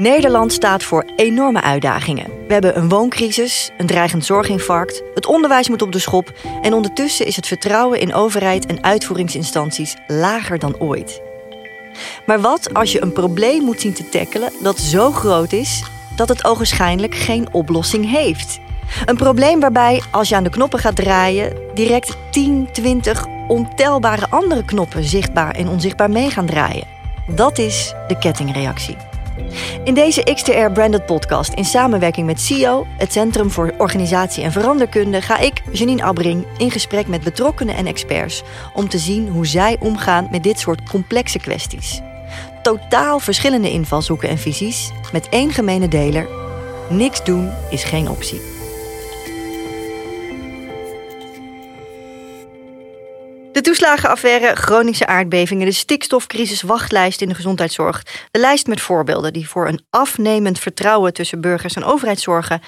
Nederland staat voor enorme uitdagingen. We hebben een wooncrisis, een dreigend zorginfarct, het onderwijs moet op de schop en ondertussen is het vertrouwen in overheid en uitvoeringsinstanties lager dan ooit. Maar wat als je een probleem moet zien te tackelen dat zo groot is dat het ogenschijnlijk geen oplossing heeft? Een probleem waarbij, als je aan de knoppen gaat draaien, direct 10, 20 ontelbare andere knoppen zichtbaar en onzichtbaar mee gaan draaien. Dat is de kettingreactie. In deze XTR Branded Podcast in samenwerking met CIO, het Centrum voor Organisatie en Veranderkunde, ga ik, Janine Abbring, in gesprek met betrokkenen en experts om te zien hoe zij omgaan met dit soort complexe kwesties. Totaal verschillende invalshoeken en visies, met één gemene deler: niks doen is geen optie. De toeslagenaffaire, chronische aardbevingen, de stikstofcrisis, wachtlijst in de gezondheidszorg. De lijst met voorbeelden die voor een afnemend vertrouwen tussen burgers en overheid zorgen,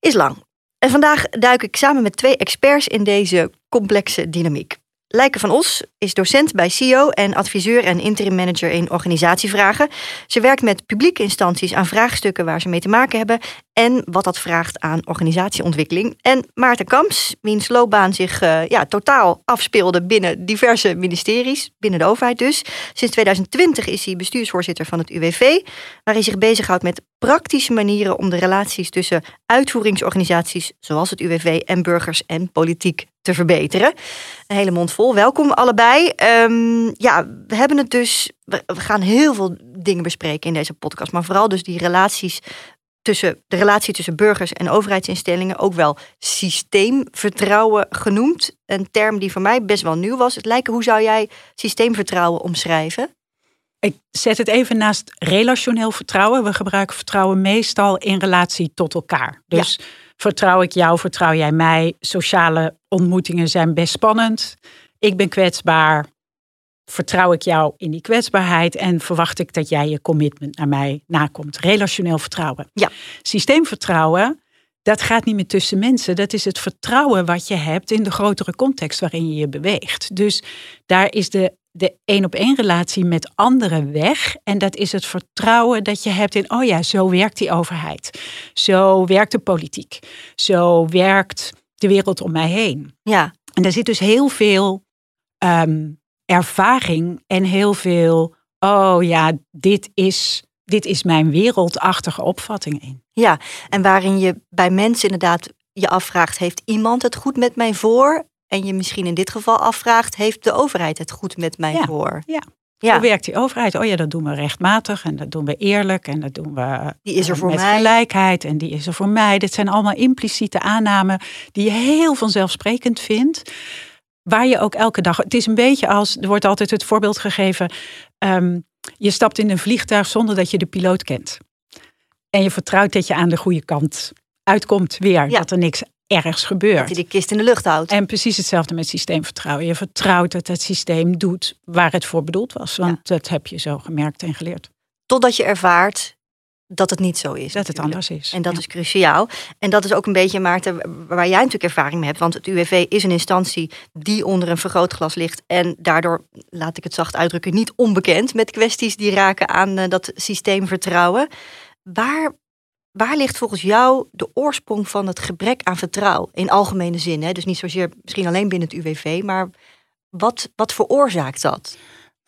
is lang. En vandaag duik ik samen met twee experts in deze complexe dynamiek. Lijke van Os is docent bij CIO en adviseur en interim manager in organisatievragen. Ze werkt met publieke instanties aan vraagstukken waar ze mee te maken hebben en wat dat vraagt aan organisatieontwikkeling. En Maarten Kamps, wiens loopbaan zich uh, ja, totaal afspeelde binnen diverse ministeries, binnen de overheid dus. Sinds 2020 is hij bestuursvoorzitter van het UWV, waar hij zich bezighoudt met praktische manieren om de relaties tussen uitvoeringsorganisaties zoals het UWV en burgers en politiek te verbeteren. Een hele mond vol. Welkom allebei. Um, ja, we hebben het dus. We gaan heel veel dingen bespreken in deze podcast, maar vooral dus die relaties tussen de relatie tussen burgers en overheidsinstellingen, ook wel systeemvertrouwen genoemd. Een term die voor mij best wel nieuw was. Het lijken, hoe zou jij systeemvertrouwen omschrijven? Ik zet het even naast relationeel vertrouwen. We gebruiken vertrouwen meestal in relatie tot elkaar. Dus vertrouw ik jou, vertrouw jij mij. Sociale ontmoetingen zijn best spannend. Ik ben kwetsbaar. Vertrouw ik jou in die kwetsbaarheid en verwacht ik dat jij je commitment naar mij nakomt. Relationeel vertrouwen. Ja. Systeemvertrouwen, dat gaat niet meer tussen mensen. Dat is het vertrouwen wat je hebt in de grotere context waarin je je beweegt. Dus daar is de de één op één relatie met anderen weg. En dat is het vertrouwen dat je hebt in, oh ja, zo werkt die overheid. Zo werkt de politiek. Zo werkt de wereld om mij heen. Ja. En daar zit dus heel veel ehm, ervaring en heel veel, oh ja, dit is, dit is mijn wereldachtige opvatting in. Ja, en waarin je bij mensen inderdaad je afvraagt, heeft iemand het goed met mij voor? En je misschien in dit geval afvraagt, heeft de overheid het goed met mij voor? Ja. Ja. Hoe werkt die overheid? Oh ja, dat doen we rechtmatig en dat doen we eerlijk en dat doen we die is er voor met mij. gelijkheid en die is er voor mij. Dit zijn allemaal impliciete aannamen die je heel vanzelfsprekend vindt. Waar je ook elke dag. Het is een beetje als. Er wordt altijd het voorbeeld gegeven. Um, je stapt in een vliegtuig zonder dat je de piloot kent. En je vertrouwt dat je aan de goede kant uitkomt weer. Ja. Dat er niks ergens gebeurt. Dat die kist in de lucht houdt. En precies hetzelfde met systeemvertrouwen. Je vertrouwt dat het systeem doet waar het voor bedoeld was. Want Ja. dat heb je zo gemerkt en geleerd. Totdat je ervaart dat het niet zo is. Dat het anders is. En dat Ja. is cruciaal. En dat is ook een beetje, Maarten, waar jij natuurlijk ervaring mee hebt. Want het UWV is een instantie die onder een vergrootglas ligt. En daardoor, laat ik het zacht uitdrukken, niet onbekend met kwesties die raken aan eh, dat systeemvertrouwen. Waar, waar ligt volgens jou de oorsprong van het gebrek aan vertrouwen? In algemene zin, hè? dus niet zozeer misschien alleen binnen het UWV, maar wat, wat veroorzaakt dat?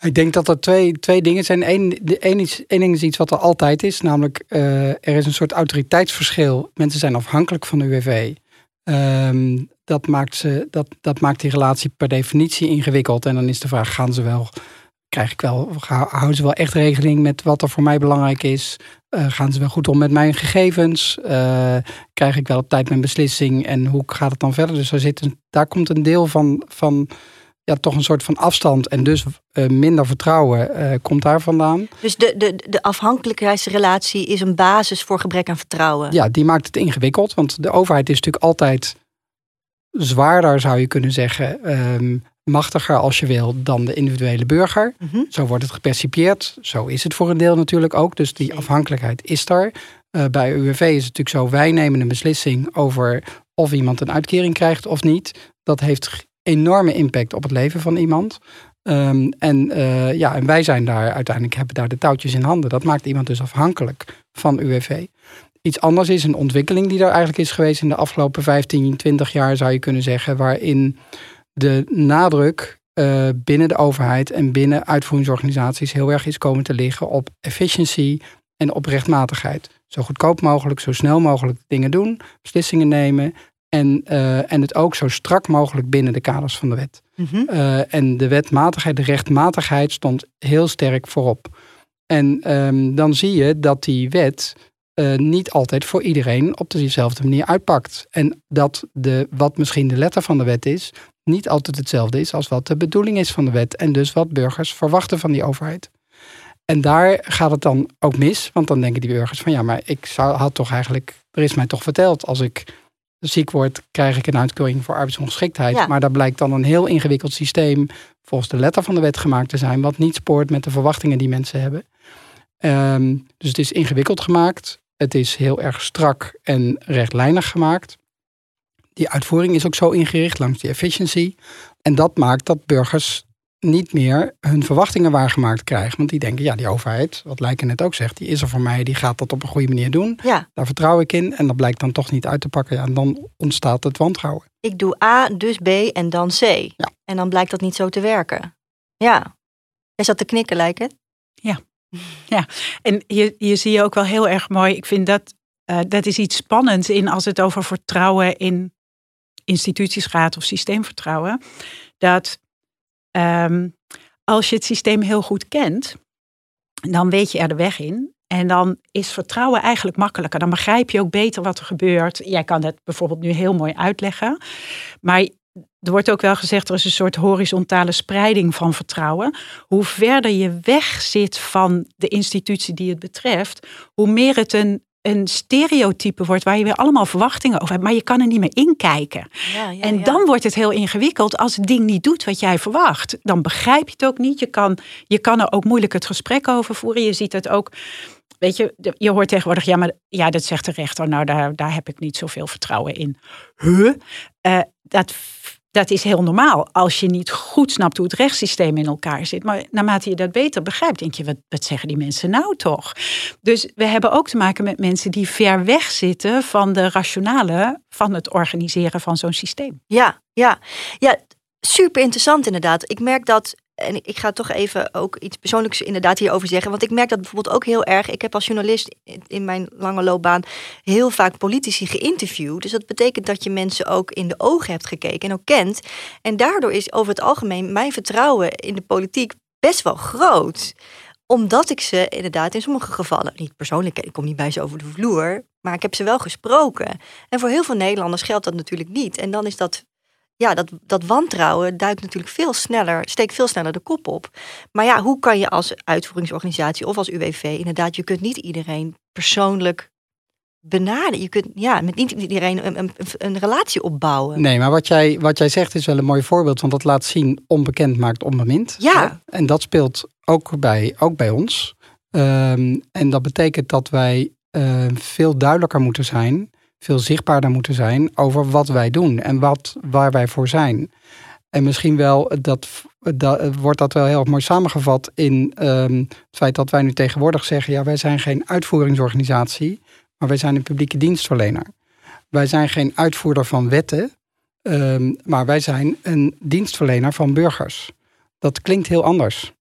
Ik denk dat er twee, twee dingen zijn. Eén één is, één iets wat er altijd is, namelijk eh, er is een soort autoriteitsverschil. Mensen zijn afhankelijk van de UWV. Ehm, dat, maakt ze, dat, dat maakt die relatie per definitie ingewikkeld. En dan is de vraag, gaan ze wel, krijg ik wel, houden ze wel echt rekening met wat er voor mij belangrijk is? Eh, gaan ze wel goed om met mijn gegevens? Eh, krijg ik wel op tijd mijn beslissing? En hoe gaat het dan verder? Dus daar, zit een, daar komt een deel van, van ja, toch een soort van afstand en dus eh, minder vertrouwen komt daar vandaan. Dus de, de, de afhankelijkheidsrelatie is een basis voor gebrek aan vertrouwen. Ja, die maakt het ingewikkeld, want de overheid is natuurlijk altijd zwaarder, zou je kunnen zeggen, ehm, machtiger als je wil dan de individuele burger. Mhm. Zo wordt het gepercipieerd. Zo is het voor een deel natuurlijk ook. Dus die afhankelijkheid is er. Eh, bij UWV is het natuurlijk zo, wij nemen een beslissing over of iemand een uitkering krijgt of niet. Dat heeft enorme impact op het leven van iemand. Ehm, en, eh, ja, en wij zijn daar uiteindelijk hebben daar de touwtjes in handen. Dat maakt iemand dus afhankelijk van UWV. Iets anders is een ontwikkeling die er eigenlijk is geweest in de afgelopen 15, 20 jaar, zou je kunnen zeggen, waarin de nadruk uh, binnen de overheid en binnen uitvoeringsorganisaties heel erg is komen te liggen op efficiëntie en op rechtmatigheid. Zo goedkoop mogelijk, zo snel mogelijk dingen doen, beslissingen nemen en, uh, en het ook zo strak mogelijk binnen de kaders van de wet. Mm uh, en de wetmatigheid, de rechtmatigheid stond heel sterk voorop. En um, dan zie je dat die wet uh, niet altijd voor iedereen op dezelfde manier uitpakt. En dat de, wat misschien de letter van de wet is, niet altijd hetzelfde is als wat de bedoeling is van de wet. En dus wat burgers verwachten van die overheid. En daar gaat het dan ook mis, want dan denken die burgers van ja, maar ik zou, had toch eigenlijk, er is mij toch verteld, als ik ziek word, krijg ik een uitkering voor arbeidsongeschiktheid. Ja. Maar daar blijkt dan een heel ingewikkeld systeem volgens de letter van de wet gemaakt te zijn, wat niet spoort met de verwachtingen die mensen hebben. Um, dus het is ingewikkeld gemaakt. Het is heel erg strak en rechtlijnig gemaakt. Die uitvoering is ook zo ingericht langs die efficiëntie. En dat maakt dat burgers niet meer hun verwachtingen waargemaakt krijgen. Want die denken, ja, die overheid, wat Lijken net ook zegt, die is er voor mij, die gaat dat op een goede manier doen. Ja. Daar vertrouw ik in. En dat blijkt dan toch niet uit te pakken. Ja, en dan ontstaat het wantrouwen. Ik doe A, dus B en dan C. Ja. En dan blijkt dat niet zo te werken. Ja. Jij zat te knikken, Lijken. Ja. Ja, en je, je zie je ook wel heel erg mooi. Ik vind dat, uh, dat is iets spannends in als het over vertrouwen in instituties gaat of systeemvertrouwen. Dat um, als je het systeem heel goed kent, dan weet je er de weg in. En dan is vertrouwen eigenlijk makkelijker. Dan begrijp je ook beter wat er gebeurt. Jij kan het bijvoorbeeld nu heel mooi uitleggen. Maar er wordt ook wel gezegd, er is een soort horizontale spreiding van vertrouwen. Hoe verder je weg zit van de institutie die het betreft, hoe meer het een, een stereotype wordt waar je weer allemaal verwachtingen over hebt, maar je kan er niet meer inkijken. Ja, ja, en ja. dan wordt het heel ingewikkeld als het ding niet doet wat jij verwacht. Dan begrijp je het ook niet. Je kan, je kan er ook moeilijk het gesprek over voeren. Je ziet het ook. Weet je, je hoort tegenwoordig, ja, maar ja, dat zegt de rechter. Nou, daar, daar heb ik niet zoveel vertrouwen in. Huh? Uh, dat dat is heel normaal als je niet goed snapt hoe het rechtssysteem in elkaar zit. Maar naarmate je dat beter begrijpt, denk je, wat, wat zeggen die mensen nou toch? Dus we hebben ook te maken met mensen die ver weg zitten van de rationale van het organiseren van zo'n systeem. Ja, ja, ja, super interessant inderdaad. Ik merk dat en ik ga toch even ook iets persoonlijks inderdaad hierover zeggen. Want ik merk dat bijvoorbeeld ook heel erg. Ik heb als journalist in mijn lange loopbaan heel vaak politici geïnterviewd. Dus dat betekent dat je mensen ook in de ogen hebt gekeken en ook kent. En daardoor is over het algemeen mijn vertrouwen in de politiek best wel groot omdat ik ze inderdaad in sommige gevallen, niet persoonlijk, ik kom niet bij ze over de vloer, maar ik heb ze wel gesproken. En voor heel veel Nederlanders geldt dat natuurlijk niet. En dan is dat ja, dat, dat wantrouwen duikt natuurlijk veel sneller, steekt veel sneller de kop op. Maar ja, hoe kan je als uitvoeringsorganisatie of als UWV inderdaad, je kunt niet iedereen persoonlijk benaderen. Je kunt ja, met niet iedereen een, een, een, relatie opbouwen. Nee, maar wat jij, wat jij zegt is wel een mooi voorbeeld, want dat laat zien onbekend maakt onbemind. Ja. En dat speelt ook bij, ook bij ons. Um, en dat betekent dat wij uh, veel duidelijker moeten zijn veel zichtbaarder moeten zijn over wat wij doen en wat, waar wij voor zijn. En misschien wel, dat, dat wordt dat wel heel mooi samengevat in um, het feit dat wij nu tegenwoordig zeggen, ja, wij zijn geen uitvoeringsorganisatie, maar wij zijn een publieke dienstverlener. Wij zijn geen uitvoerder van wetten, um, maar wij zijn een dienstverlener van burgers. Dat klinkt heel anders.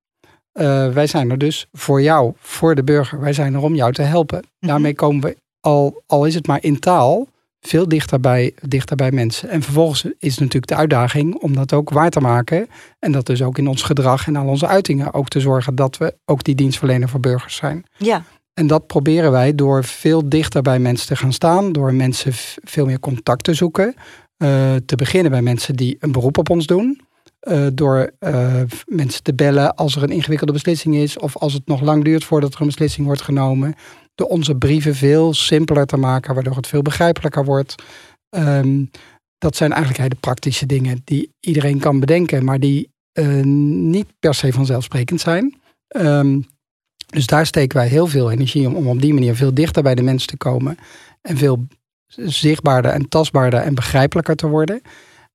Uh, wij zijn er dus voor jou, voor de burger. Wij zijn er om jou te helpen. -hmm. Daarmee komen we al, al is het maar in taal, veel dichter bij, dichter bij mensen. En vervolgens is natuurlijk de uitdaging om dat ook waar te maken. En dat dus ook in ons gedrag en al onze uitingen ook te zorgen dat we ook die dienstverlener voor burgers zijn. Ja. En dat proberen wij door veel dichter bij mensen te gaan staan, door mensen veel meer contact te zoeken. Uh, te beginnen bij mensen die een beroep op ons doen. Uh, door uh, mensen te bellen als er een ingewikkelde beslissing is, of als het nog lang duurt voordat er een beslissing wordt genomen door onze brieven veel simpeler te maken, waardoor het veel begrijpelijker wordt. Um, dat zijn eigenlijk hele praktische dingen die iedereen kan bedenken, maar die uh, niet per se vanzelfsprekend zijn. Um, dus daar steken wij heel veel energie om, om op die manier veel dichter bij de mensen te komen en veel zichtbaarder en tastbaarder en begrijpelijker te worden.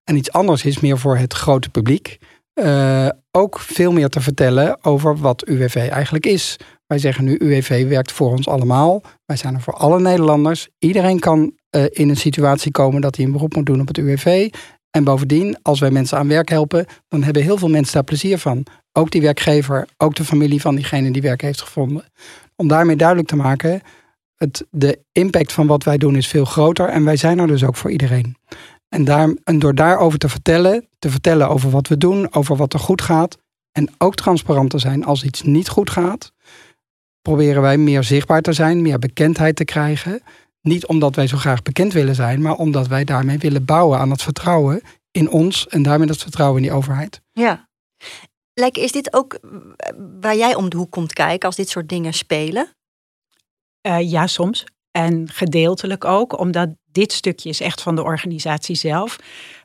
En iets anders is meer voor het grote publiek. Uh, ook veel meer te vertellen over wat UWV eigenlijk is. Wij zeggen nu, UWV werkt voor ons allemaal. Wij zijn er voor alle Nederlanders. Iedereen kan uh, in een situatie komen dat hij een beroep moet doen op het UWV. En bovendien, als wij mensen aan werk helpen, dan hebben heel veel mensen daar plezier van. Ook die werkgever, ook de familie van diegene die werk heeft gevonden. Om daarmee duidelijk te maken, het, de impact van wat wij doen is veel groter en wij zijn er dus ook voor iedereen. En, daar, en door daarover te vertellen, te vertellen over wat we doen, over wat er goed gaat en ook transparant te zijn als iets niet goed gaat, proberen wij meer zichtbaar te zijn, meer bekendheid te krijgen. Niet omdat wij zo graag bekend willen zijn, maar omdat wij daarmee willen bouwen aan het vertrouwen in ons en daarmee dat vertrouwen in die overheid. Ja. Lijkt, is dit ook waar jij om de hoek komt kijken als dit soort dingen spelen? Uh, ja, soms. En gedeeltelijk ook, omdat dit stukje is echt van de organisatie zelf.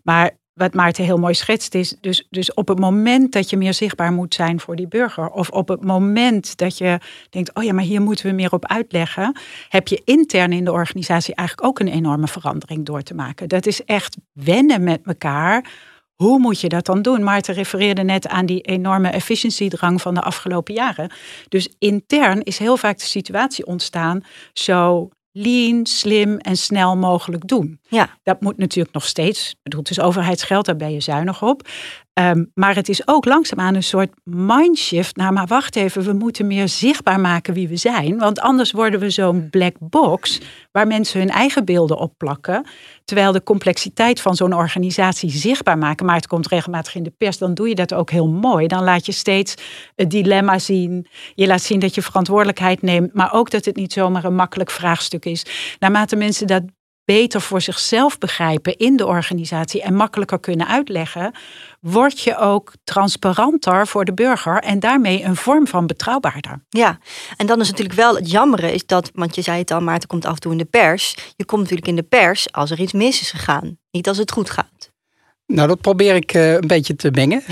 Maar wat Maarten heel mooi schetst is, dus, dus op het moment dat je meer zichtbaar moet zijn voor die burger, of op het moment dat je denkt, oh ja, maar hier moeten we meer op uitleggen, heb je intern in de organisatie eigenlijk ook een enorme verandering door te maken. Dat is echt wennen met elkaar. Hoe moet je dat dan doen? Maarten refereerde net aan die enorme efficiëntiedrang van de afgelopen jaren. Dus intern is heel vaak de situatie ontstaan zo lean, slim en snel mogelijk doen. Ja. Dat moet natuurlijk nog steeds. Ik bedoel, het is overheidsgeld, daar ben je zuinig op. Ehm, maar het is ook langzaamaan een soort mindshift naar, maar wacht even, we moeten meer zichtbaar maken wie we zijn. Want anders worden we zo'n black box waar mensen hun eigen beelden op plakken. Terwijl de complexiteit van zo'n organisatie zichtbaar maken, maar het komt regelmatig in de pers, dan doe je dat ook heel mooi. Dan laat je steeds het dilemma zien. Je laat zien dat je verantwoordelijkheid neemt, maar ook dat het niet zomaar een makkelijk vraagstuk is. Naarmate mensen dat beter voor zichzelf begrijpen in de organisatie en makkelijker kunnen uitleggen, word je ook transparanter voor de burger en daarmee een vorm van betrouwbaarder. Ja, en dan is natuurlijk wel het jammere is dat, want je zei het al, maar het komt af en toe in de pers. Je komt natuurlijk in de pers als er iets mis is gegaan, niet als het goed gaat. Nou, dat probeer ik uh, een beetje te mengen.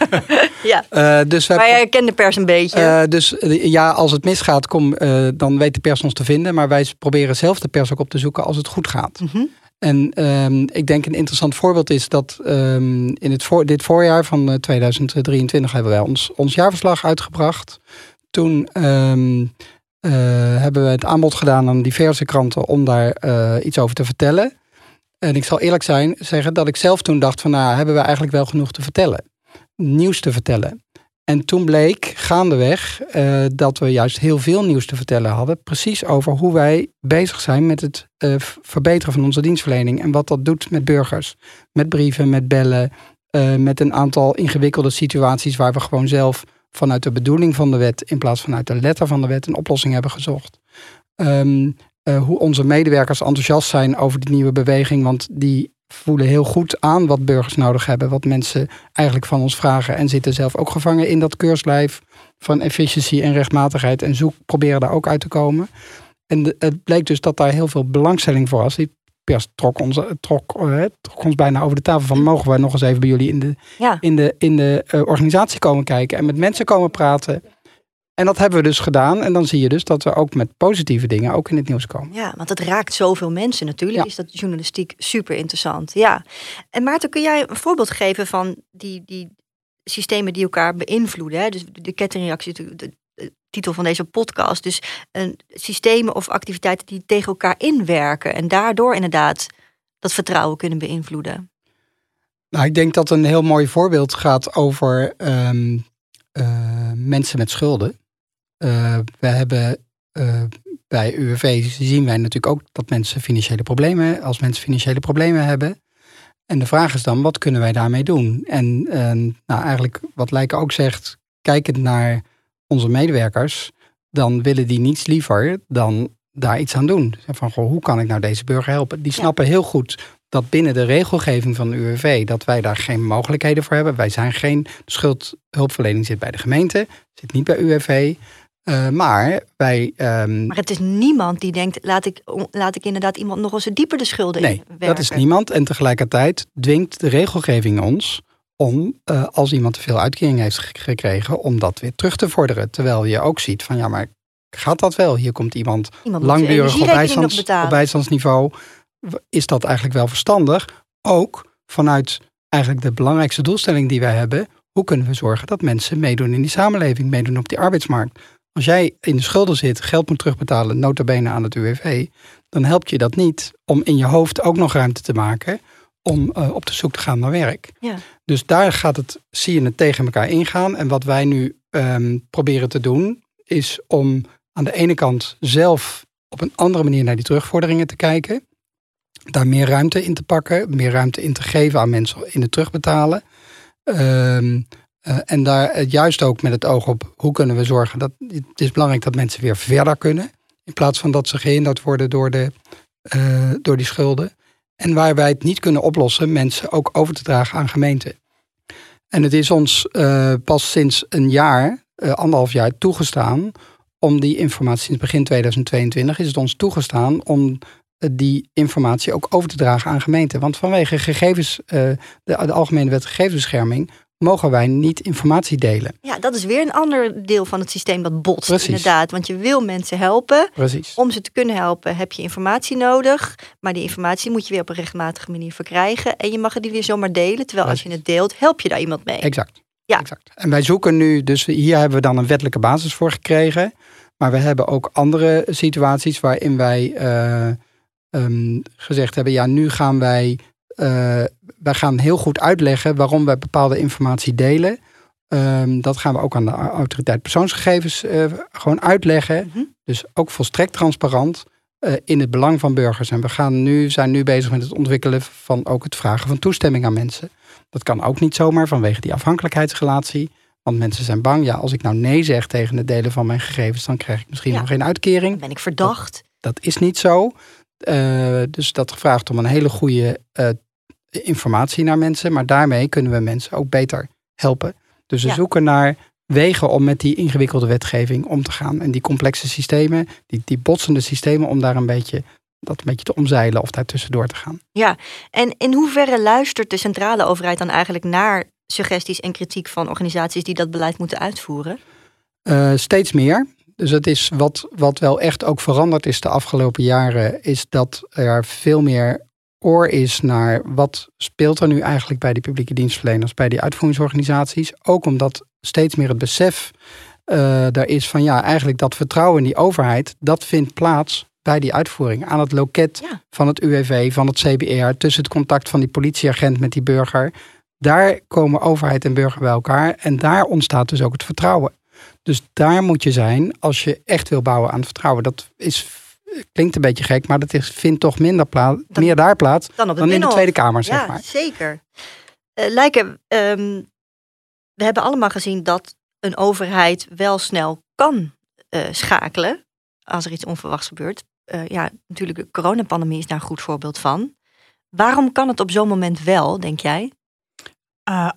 ja. Uh, dus maar jij kent de pers een beetje. Uh, dus ja, als het misgaat, kom, dan weet de pers ons te vinden. Maar wij proberen zelf de pers ook op te zoeken als het goed gaat. Mm -hmm. En um, ik denk een interessant voorbeeld is dat um, in het voor, dit voorjaar van 2023 hebben wij ons, ons jaarverslag uitgebracht. Toen um, hebben we het aanbod gedaan aan diverse kranten om daar iets over te vertellen. En ik zal eerlijk zijn, zeggen dat ik zelf toen dacht van nou, hebben we eigenlijk wel genoeg te vertellen? Nieuws te vertellen. En toen bleek gaandeweg uh, dat we juist heel veel nieuws te vertellen hadden. Precies over hoe wij bezig zijn met het uh, verbeteren van onze dienstverlening. En wat dat doet met burgers. Met brieven, met bellen. Uh, met een aantal ingewikkelde situaties waar we gewoon zelf vanuit de bedoeling van de wet. in plaats van uit de letter van de wet een oplossing hebben gezocht. Um, uh, hoe onze medewerkers enthousiast zijn over die nieuwe beweging. Want die voelen heel goed aan wat burgers nodig hebben. Wat mensen eigenlijk van ons vragen. En zitten zelf ook gevangen in dat keurslijf van efficiëntie en rechtmatigheid. En zoek, proberen daar ook uit te komen. En het bleek dus dat daar heel veel belangstelling voor was. Die pers trok ons, trok, uh, trok ons bijna over de tafel van... mogen wij nog eens even bij jullie in de, ja. in de, in de uh, organisatie komen kijken... en met mensen komen praten... En dat hebben we dus gedaan. En dan zie je dus dat we ook met positieve dingen ook in het nieuws komen. Ja, want het raakt zoveel mensen natuurlijk. Ja. Is dat journalistiek super interessant. Ja. En Maarten, kun jij een voorbeeld geven van die, die systemen die elkaar beïnvloeden? Hè? Dus de kettingreactie, de, de, de titel van deze podcast. Dus een, systemen of activiteiten die tegen elkaar inwerken. En daardoor inderdaad dat vertrouwen kunnen beïnvloeden. Nou, ik denk dat een heel mooi voorbeeld gaat over um, uh, mensen met schulden. Uh, we hebben uh, bij UWV zien wij natuurlijk ook dat mensen financiële problemen, als mensen financiële problemen hebben. En de vraag is dan, wat kunnen wij daarmee doen? En nou, eigenlijk wat Lijken ook zegt, kijkend naar onze medewerkers, dan willen die niets liever dan daar iets aan doen. Van, goh, hoe kan ik nou deze burger helpen? Die snappen heel goed dat binnen de regelgeving van de UWV dat wij daar geen mogelijkheden voor hebben. Wij zijn geen schuldhulpverlening zit bij de gemeente, zit niet bij UWV. Uh, maar wij. Um... Maar het is niemand die denkt: laat ik, laat ik inderdaad iemand nog eens dieper de schulden nee, werken. dat is niemand. En tegelijkertijd dwingt de regelgeving ons om, uh, als iemand te veel uitkering heeft gekregen, om dat weer terug te vorderen. Terwijl je ook ziet van ja, maar gaat dat wel? Hier komt iemand, iemand langdurig op, bijstands, op bijstandsniveau. Is dat eigenlijk wel verstandig? Ook vanuit eigenlijk de belangrijkste doelstelling die wij hebben, hoe kunnen we zorgen dat mensen meedoen in die samenleving, meedoen op die arbeidsmarkt. Als jij in de schulden zit, geld moet terugbetalen, nota bene aan het UWV, dan helpt je dat niet om in je hoofd ook nog ruimte te maken om uh, op de zoek te gaan naar werk. Ja. Dus daar gaat het, zie je het tegen elkaar ingaan. En wat wij nu um, proberen te doen, is om aan de ene kant zelf op een andere manier naar die terugvorderingen te kijken. Daar meer ruimte in te pakken, meer ruimte in te geven aan mensen in het terugbetalen. Um, uh, en daar juist ook met het oog op hoe kunnen we zorgen dat het is belangrijk dat mensen weer verder kunnen. In plaats van dat ze gehinderd worden door, de, uh, door die schulden. En waar wij het niet kunnen oplossen, mensen ook over te dragen aan gemeenten. En het is ons uh, pas sinds een jaar, anderhalf jaar, toegestaan om die informatie, sinds begin 2022 is het ons toegestaan om die informatie ook over te dragen aan gemeenten. Want vanwege gegevens, de, de Algemene Wet Gegevensbescherming mogen wij niet informatie delen. Ja, dat is weer een ander deel van het systeem dat botst Precies. inderdaad. Want je wil mensen helpen. Precies. Om ze te kunnen helpen heb je informatie nodig. Maar die informatie moet je weer op een rechtmatige manier verkrijgen. En je mag het die weer zomaar delen. Terwijl als je het deelt, help je daar iemand mee. Exact. Ja. exact. En wij zoeken nu, dus hier hebben we dan een wettelijke basis voor gekregen. Maar we hebben ook andere situaties waarin wij uh, um, gezegd hebben, ja, nu gaan wij wij gaan heel goed uitleggen waarom wij bepaalde informatie delen. Um, dat gaan we ook aan de autoriteit persoonsgegevens uh, gewoon uitleggen. Mhm. Dus ook volstrekt transparant uh, in het belang van burgers. En we gaan nu, zijn nu bezig met het ontwikkelen van ook het vragen van toestemming aan mensen. Dat kan ook niet zomaar vanwege die afhankelijkheidsrelatie. Want mensen zijn bang, ja, als ik nou nee zeg tegen het delen van mijn gegevens, dan krijg ik misschien nog geen uitkering. Ben ik verdacht. Dat, dat is niet zo. Uh, dus dat vraagt om een hele goede informatie naar mensen, maar daarmee kunnen we mensen ook beter helpen. Dus we zoeken naar wegen om met die ingewikkelde wetgeving om te gaan. En die complexe systemen, die, die botsende systemen, om daar een beetje dat een beetje te omzeilen of daar tussendoor te gaan. Ja, en in hoeverre luistert de centrale overheid dan eigenlijk naar suggesties en kritiek van organisaties die dat beleid moeten uitvoeren? Uh, steeds meer. Dus het is wat, wat wel echt ook veranderd is de afgelopen jaren, is dat er veel meer oor is naar wat speelt er nu eigenlijk bij die publieke dienstverleners, bij die uitvoeringsorganisaties. Ook omdat steeds meer het besef uh, daar is van ja, eigenlijk dat vertrouwen in die overheid, dat vindt plaats bij die uitvoering. Aan het loket van het UWV, van het CBR, tussen het contact van die politieagent met die burger. Daar komen overheid en burger bij elkaar en daar ontstaat dus ook het vertrouwen. Dus daar moet je zijn als je echt wil bouwen aan het vertrouwen. Dat is klinkt een beetje gek, maar dat is, vindt toch minder plaats, meer daar plaats dan, dan in de Tweede Kamer, zeg ja, maar. zeker. Uh, Lijken, um, we hebben allemaal gezien dat een overheid wel snel kan uh, schakelen als er iets onverwachts gebeurt. Uh, ja, natuurlijk, de coronapandemie is daar een goed voorbeeld van. Waarom kan het op zo'n moment wel, denk jij?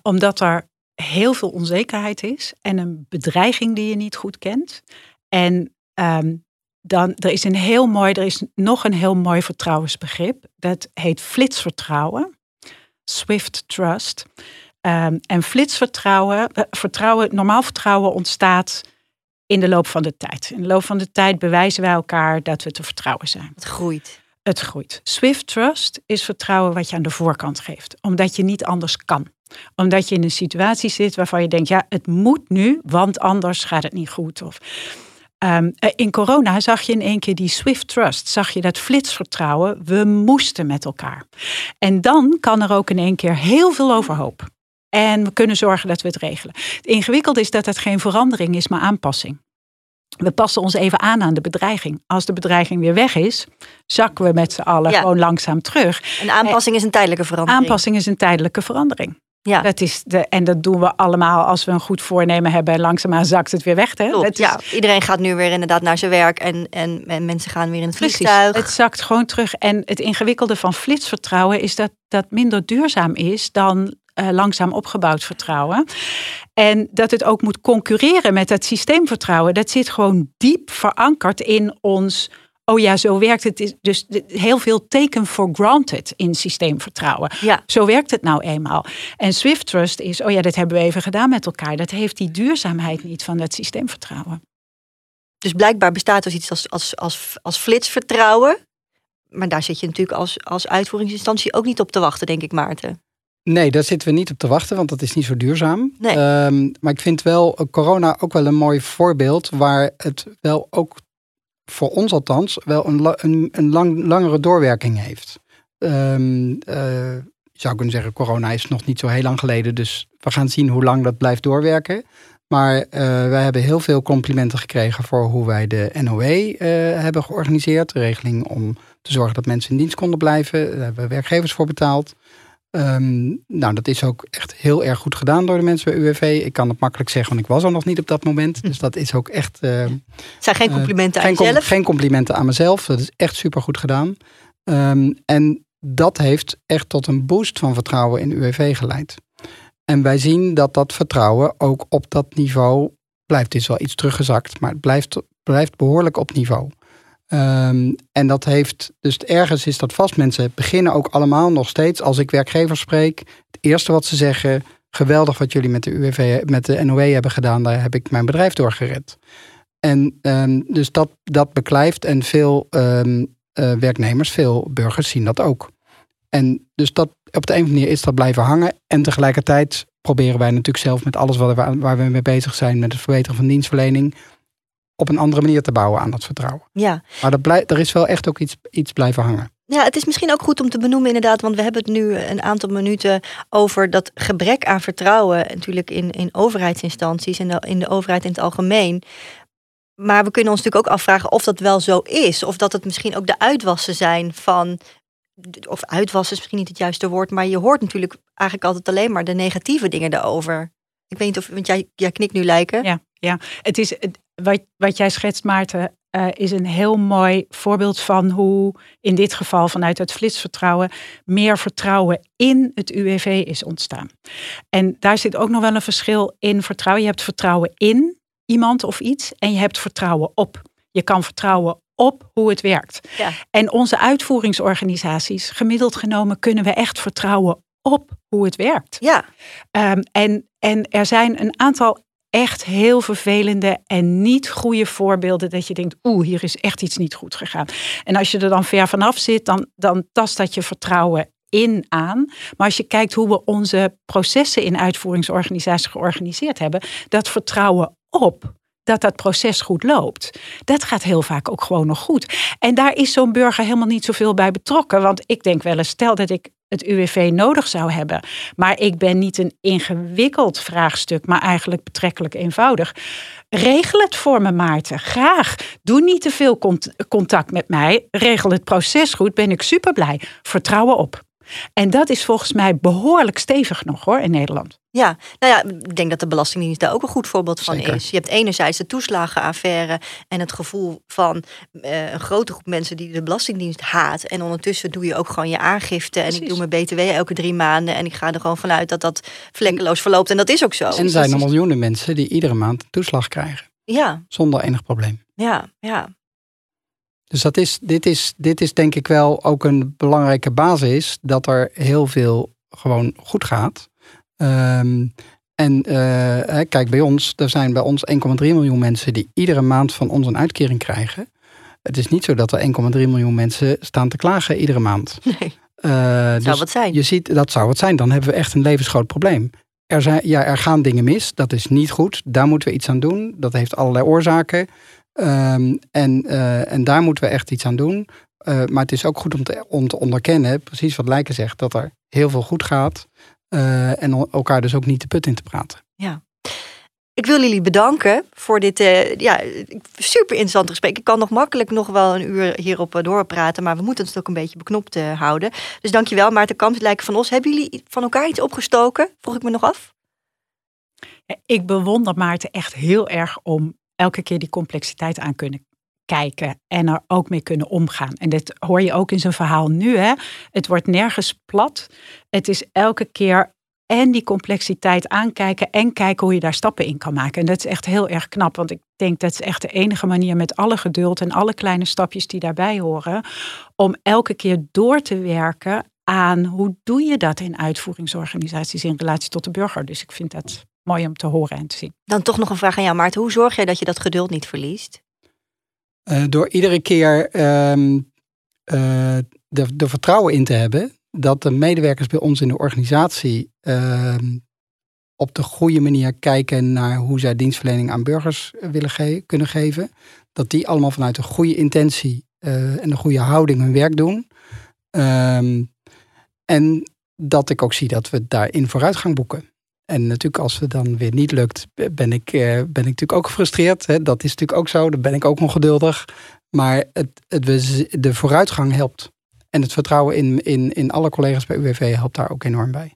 omdat er heel veel onzekerheid is en een bedreiging die je niet goed kent. En um, dan er is een heel mooi, er is nog een heel mooi vertrouwensbegrip. Dat heet flitsvertrouwen. Swift trust. Um, en flitsvertrouwen, uh, vertrouwen, normaal vertrouwen ontstaat in de loop van de tijd. In de loop van de tijd bewijzen wij elkaar dat we te vertrouwen zijn. Het groeit. Het groeit. Swift trust is vertrouwen wat je aan de voorkant geeft, omdat je niet anders kan. Omdat je in een situatie zit waarvan je denkt, ja, het moet nu, want anders gaat het niet goed. Of Um, in corona zag je in één keer die Swift Trust, zag je dat flitsvertrouwen. We moesten met elkaar. En dan kan er ook in één keer heel veel overhoop. En we kunnen zorgen dat we het regelen. Het ingewikkelde is dat het geen verandering is, maar aanpassing. We passen ons even aan aan de bedreiging. Als de bedreiging weer weg is, zakken we met z'n allen gewoon langzaam terug. Een aanpassing is een tijdelijke verandering. Aanpassing is een tijdelijke verandering. Ja. Dat is de, en dat doen we allemaal als we een goed voornemen hebben. En langzaamaan zakt het weer weg. Hè? Klopt, is... ja. Iedereen gaat nu weer inderdaad naar zijn werk. En, en, en mensen gaan weer in het vliegtuig. Het zakt gewoon terug. En het ingewikkelde van flitsvertrouwen is dat dat minder duurzaam is dan uh, langzaam opgebouwd vertrouwen. En dat het ook moet concurreren met het systeemvertrouwen. Dat zit gewoon diep verankerd in ons oh ja, zo werkt het. Dus heel veel taken for granted in systeemvertrouwen. Ja. Zo werkt het nou eenmaal. En Swift Trust is, oh ja, dat hebben we even gedaan met elkaar. Dat heeft die duurzaamheid niet van dat systeemvertrouwen. Dus blijkbaar bestaat er iets als, als, als, als flitsvertrouwen. Maar daar zit je natuurlijk als, als uitvoeringsinstantie ook niet op te wachten, denk ik, Maarten. Nee, daar zitten we niet op te wachten, want dat is niet zo duurzaam. Nee. Ehm, maar ik vind wel eh, corona ook wel een mooi voorbeeld waar het wel ook voor ons althans wel een, een, een lang, langere doorwerking heeft. Ehm, eh, je zou kunnen zeggen, corona is nog niet zo heel lang geleden, dus we gaan zien hoe lang dat blijft doorwerken. Maar eh, wij hebben heel veel complimenten gekregen voor hoe wij de NOE eh, hebben georganiseerd. De regeling om te zorgen dat mensen in dienst konden blijven. Daar hebben we werkgevers voor betaald. Ehm, nou, dat is ook echt heel erg goed gedaan door de mensen bij UWV. Ik kan het makkelijk zeggen, want ik was er nog niet op dat moment. Dus dat is ook echt... Het zijn geen eh, complimenten aan geen, jezelf. geen complimenten aan mezelf. Dat is echt super goed gedaan. Ehm, en dat heeft echt tot een boost van vertrouwen in UWV geleid. En wij zien dat dat vertrouwen ook op dat niveau blijft. Het is wel iets teruggezakt, maar het blijft, blijft behoorlijk op niveau. Ehm, en dat heeft, dus ergens is dat vast. Mensen beginnen ook allemaal nog steeds, als ik werkgevers spreek, het eerste wat ze zeggen, geweldig wat jullie met de UWV, met de NOE hebben gedaan, daar heb ik mijn bedrijf door gered. En ehm, dus dat, dat beklijft en veel ehm, eh, werknemers, veel burgers zien dat ook. En dus dat, op de een of andere manier is dat blijven hangen. En tegelijkertijd proberen wij natuurlijk zelf met alles wat, waar, waar we mee bezig zijn, met het verbeteren van dienstverlening, op een andere manier te bouwen aan dat vertrouwen. Ja. Maar dat blij, er is wel echt ook iets, iets blijven hangen. Ja, het is misschien ook goed om te benoemen inderdaad, want we hebben het nu een aantal minuten over dat gebrek aan vertrouwen natuurlijk in, in overheidsinstanties en de- in de overheid in het algemeen. Maar we kunnen ons natuurlijk ook afvragen of dat wel zo is. Of dat het misschien ook de uitwassen zijn van. Of uitwassen is misschien niet het juiste woord, maar je hoort natuurlijk eigenlijk altijd alleen maar de negatieve dingen daarover. Ik weet niet of, want jij, jij knikt nu lijken. Ja, ja. Het is, het- wat, wat jij schetst, Maarten, eh, is een heel mooi voorbeeld van hoe in dit geval vanuit het flitsvertrouwen meer vertrouwen in het UWV is ontstaan. En daar zit ook nog wel een verschil in vertrouwen. Je hebt vertrouwen in iemand of iets en je hebt vertrouwen op. Je kan vertrouwen op hoe het werkt. Ja. En onze uitvoeringsorganisaties, gemiddeld genomen, kunnen we echt vertrouwen op hoe het werkt. Ja, Ehm, en, en er zijn een aantal echt heel vervelende en niet goede voorbeelden dat je denkt, oeh, hier is echt iets niet goed gegaan. En als je er dan ver vanaf zit, dan, dan tast dat je vertrouwen in aan. Maar als je kijkt hoe we onze processen in uitvoeringsorganisaties georganiseerd hebben, dat vertrouwen op dat dat proces goed loopt. Dat gaat heel vaak ook gewoon nog goed. En daar is zo'n burger helemaal niet zoveel bij betrokken. Want ik denk wel eens, stel dat ik het UWV nodig zou hebben, maar ik ben niet een ingewikkeld vraagstuk, maar eigenlijk betrekkelijk eenvoudig. Regel het voor me, Maarten. Graag. Doe niet te veel cont- contact met mij. Regel het proces goed. Ben ik super blij. Vertrouwen op. En dat is volgens mij behoorlijk stevig nog hoor in Nederland. Ja, nou ja, ik denk dat de Belastingdienst daar ook een goed voorbeeld van Zeker. is. Je hebt enerzijds de toeslagenaffaire en het gevoel van eh, een grote groep mensen die de Belastingdienst haat. En ondertussen doe je ook gewoon je aangifte. En ik doe mijn BTW elke drie maanden. En ik ga er gewoon vanuit dat dat vlekkeloos verloopt. En dat is ook zo. En er zijn er miljoenen mensen die iedere maand een toeslag krijgen. Ja, Zonder enig probleem. ja, ja. Dus dat is, dit, is, dit is denk ik wel ook een belangrijke basis. Dat er heel veel gewoon goed gaat. Ehm, en eh, kijk, bij ons, er zijn bij ons 1,3 miljoen mensen die iedere maand van ons een uitkering krijgen. Het is niet zo dat er 1,3 miljoen mensen staan te klagen iedere maand. Nee, Eh, zou dus wat zijn. je ziet, dat zou het zijn. Dan hebben we echt een levensgroot probleem. Er, zijn, ja, er gaan dingen mis. Dat is niet goed. Daar moeten we iets aan doen. Dat heeft allerlei oorzaken. Ehm, en, eh, en daar moeten we echt iets aan doen. Eh, maar het is ook goed om te, om te onderkennen, precies wat Lijken zegt, dat er heel veel goed gaat. Eh, en el- elkaar dus ook niet de put in te praten. Ik wil jullie bedanken voor dit eh, ja, super interessant gesprek. Ik kan nog makkelijk nog wel een uur hierop doorpraten, maar we moeten het ook een beetje beknopt houden. Dus dankjewel Maarten Kamps, Lijken van Os. Hebben jullie van elkaar iets opgestoken? Vroeg ik me nog af. Ik bewonder Maarten echt heel erg om elke keer die complexiteit aan kunnen kijken en er ook mee kunnen omgaan. En dat hoor je ook in zijn verhaal nu. Hè? Het wordt nergens plat. Het is elke keer en die complexiteit aankijken en kijken hoe je daar stappen in kan maken. En dat is echt heel erg knap, want ik denk dat is echt de enige manier met alle geduld en alle kleine stapjes die daarbij horen, om elke keer door te werken aan hoe doe je dat in uitvoeringsorganisaties in relatie tot de burger. Dus ik vind dat mooi om te horen en te zien. Dan toch nog een vraag aan jou Maarten. Hoe zorg jij dat je dat geduld niet verliest? Eh, door iedere keer ehm, eh, de, de vertrouwen in te hebben dat de medewerkers bij ons in de organisatie ehm, op de goede manier kijken naar hoe zij dienstverlening aan burgers willen kunnen geven. Dat die allemaal vanuit een goede intentie uh, en een goede houding hun werk doen. Ehm, en dat ik ook zie dat we daarin vooruitgang boeken. En natuurlijk, als het dan weer niet lukt, ben ik, eh, ben ik natuurlijk ook gefrustreerd. Hè? Dat is natuurlijk ook zo. Dan ben ik ook ongeduldig. Maar het, het, de vooruitgang helpt. En het vertrouwen in, in, in alle collega's bij UWV helpt daar ook enorm bij.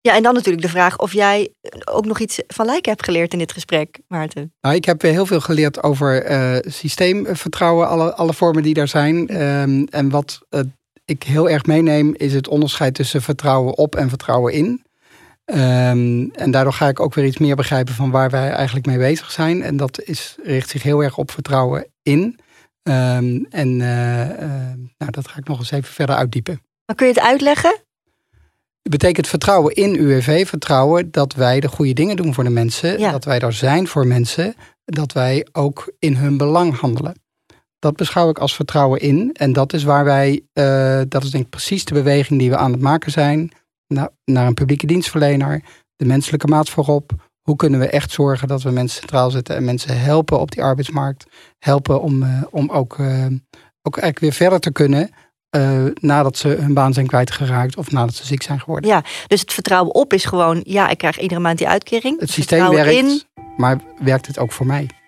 Ja, en dan natuurlijk de vraag of jij ook nog iets van lijken hebt geleerd in dit gesprek, Maarten. Nou, ik heb heel veel geleerd over uh, systeemvertrouwen, alle, alle vormen die daar zijn. Ehm, en wat ik heel erg meeneem, is het onderscheid tussen vertrouwen op en vertrouwen in. Ehm, en daardoor ga ik ook weer iets meer begrijpen van waar wij eigenlijk mee bezig zijn. En dat is, richt zich heel erg op vertrouwen in. Ehm, en uh, nou, dat ga ik nog eens even verder uitdiepen. Maar kun je het uitleggen? Het betekent vertrouwen in UWV, vertrouwen dat wij de goede dingen doen voor de mensen, dat wij er zijn voor mensen, dat wij ook in hun belang handelen. Dat beschouw ik als vertrouwen in. En dat is waar wij, uh, dat is denk ik precies de beweging die we aan het maken zijn naar, een publieke dienstverlener, de menselijke maat voorop. Hoe kunnen we echt zorgen dat we mensen centraal zetten en mensen helpen op die arbeidsmarkt? Helpen om, uh, om ook, uh, ook eigenlijk weer verder te kunnen uh, nadat ze hun baan zijn kwijtgeraakt of nadat ze ziek zijn geworden. Ja, dus het vertrouwen op is gewoon, ja, ik krijg iedere maand die uitkering. Het systeem werkt, in. maar werkt het ook voor mij?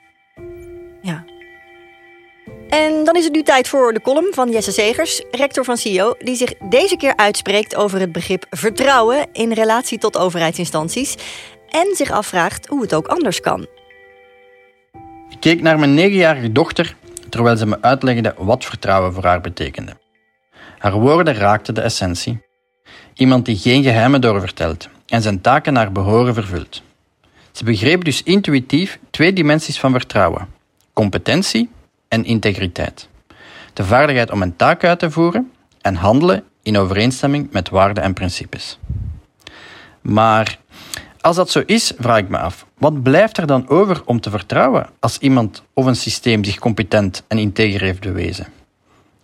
En dan is het nu tijd voor de column van Jesse Segers, rector van CIO, die zich deze keer uitspreekt over het begrip vertrouwen in relatie tot overheidsinstanties en zich afvraagt hoe het ook anders kan. Ik keek naar mijn negenjarige dochter terwijl ze me uitlegde wat vertrouwen voor haar betekende. Haar woorden raakten de essentie. Iemand die geen geheimen doorvertelt en zijn taken naar behoren vervult. Ze begreep dus intuïtief twee dimensies van vertrouwen: competentie en integriteit. De vaardigheid om een taak uit te voeren en handelen in overeenstemming met waarden en principes. Maar als dat zo is, vraag ik me af, wat blijft er dan over om te vertrouwen als iemand of een systeem zich competent en integer heeft bewezen?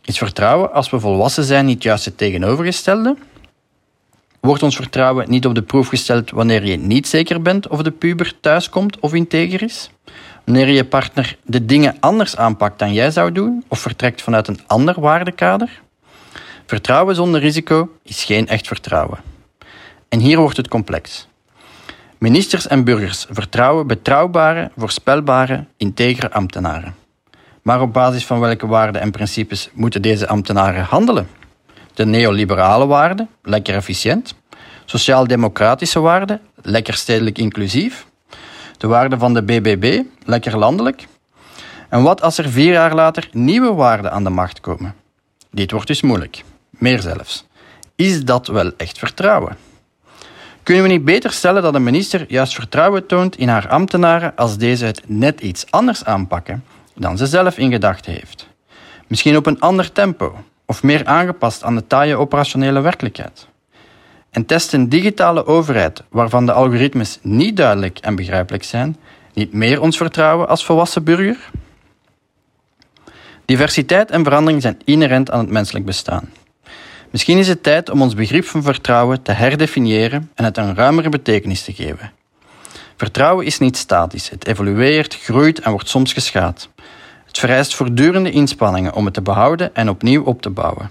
Is vertrouwen als we volwassen zijn niet juist het tegenovergestelde? Wordt ons vertrouwen niet op de proef gesteld wanneer je niet zeker bent of de puber thuiskomt of integer is? Wanneer je partner de dingen anders aanpakt dan jij zou doen of vertrekt vanuit een ander waardekader? Vertrouwen zonder risico is geen echt vertrouwen. En hier wordt het complex. Ministers en burgers vertrouwen betrouwbare, voorspelbare, integere ambtenaren. Maar op basis van welke waarden en principes moeten deze ambtenaren handelen? De neoliberale waarden, lekker efficiënt. Sociaal-democratische waarden, lekker stedelijk inclusief. De waarden van de BBB, lekker landelijk. En wat als er vier jaar later nieuwe waarden aan de macht komen? Dit wordt dus moeilijk. Meer zelfs. Is dat wel echt vertrouwen? Kunnen we niet beter stellen dat een minister juist vertrouwen toont in haar ambtenaren als deze het net iets anders aanpakken dan ze zelf in gedachten heeft? Misschien op een ander tempo of meer aangepast aan de taaie operationele werkelijkheid? En test een digitale overheid waarvan de algoritmes niet duidelijk en begrijpelijk zijn, niet meer ons vertrouwen als volwassen burger? Diversiteit en verandering zijn inherent aan het menselijk bestaan. Misschien is het tijd om ons begrip van vertrouwen te herdefiniëren en het een ruimere betekenis te geven. Vertrouwen is niet statisch, het evolueert, groeit en wordt soms geschaad. Het vereist voortdurende inspanningen om het te behouden en opnieuw op te bouwen.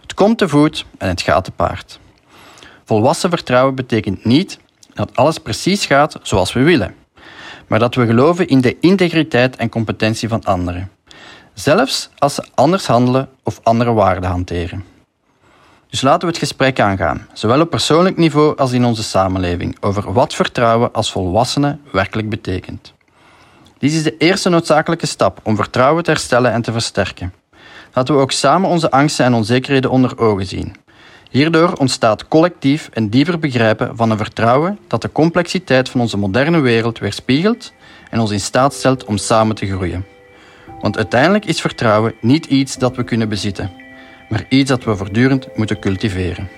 Het komt te voet en het gaat te paard. Volwassen vertrouwen betekent niet dat alles precies gaat zoals we willen, maar dat we geloven in de integriteit en competentie van anderen, zelfs als ze anders handelen of andere waarden hanteren. Dus laten we het gesprek aangaan, zowel op persoonlijk niveau als in onze samenleving, over wat vertrouwen als volwassene werkelijk betekent. Dit is de eerste noodzakelijke stap om vertrouwen te herstellen en te versterken. Laten we ook samen onze angsten en onzekerheden onder ogen zien. Hierdoor ontstaat collectief een dieper begrijpen van een vertrouwen dat de complexiteit van onze moderne wereld weerspiegelt en ons in staat stelt om samen te groeien. Want uiteindelijk is vertrouwen niet iets dat we kunnen bezitten, maar iets dat we voortdurend moeten cultiveren.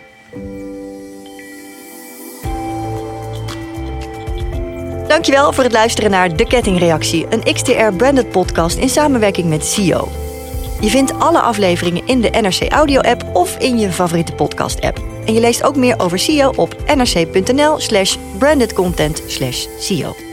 Dankjewel voor het luisteren naar De Kettingreactie, een XTR-branded podcast in samenwerking met CEO. Je vindt alle afleveringen in de NRC Audio app of in je favoriete podcast app. En je leest ook meer over SEO op nrc.nl slash brandedcontent slash SEO.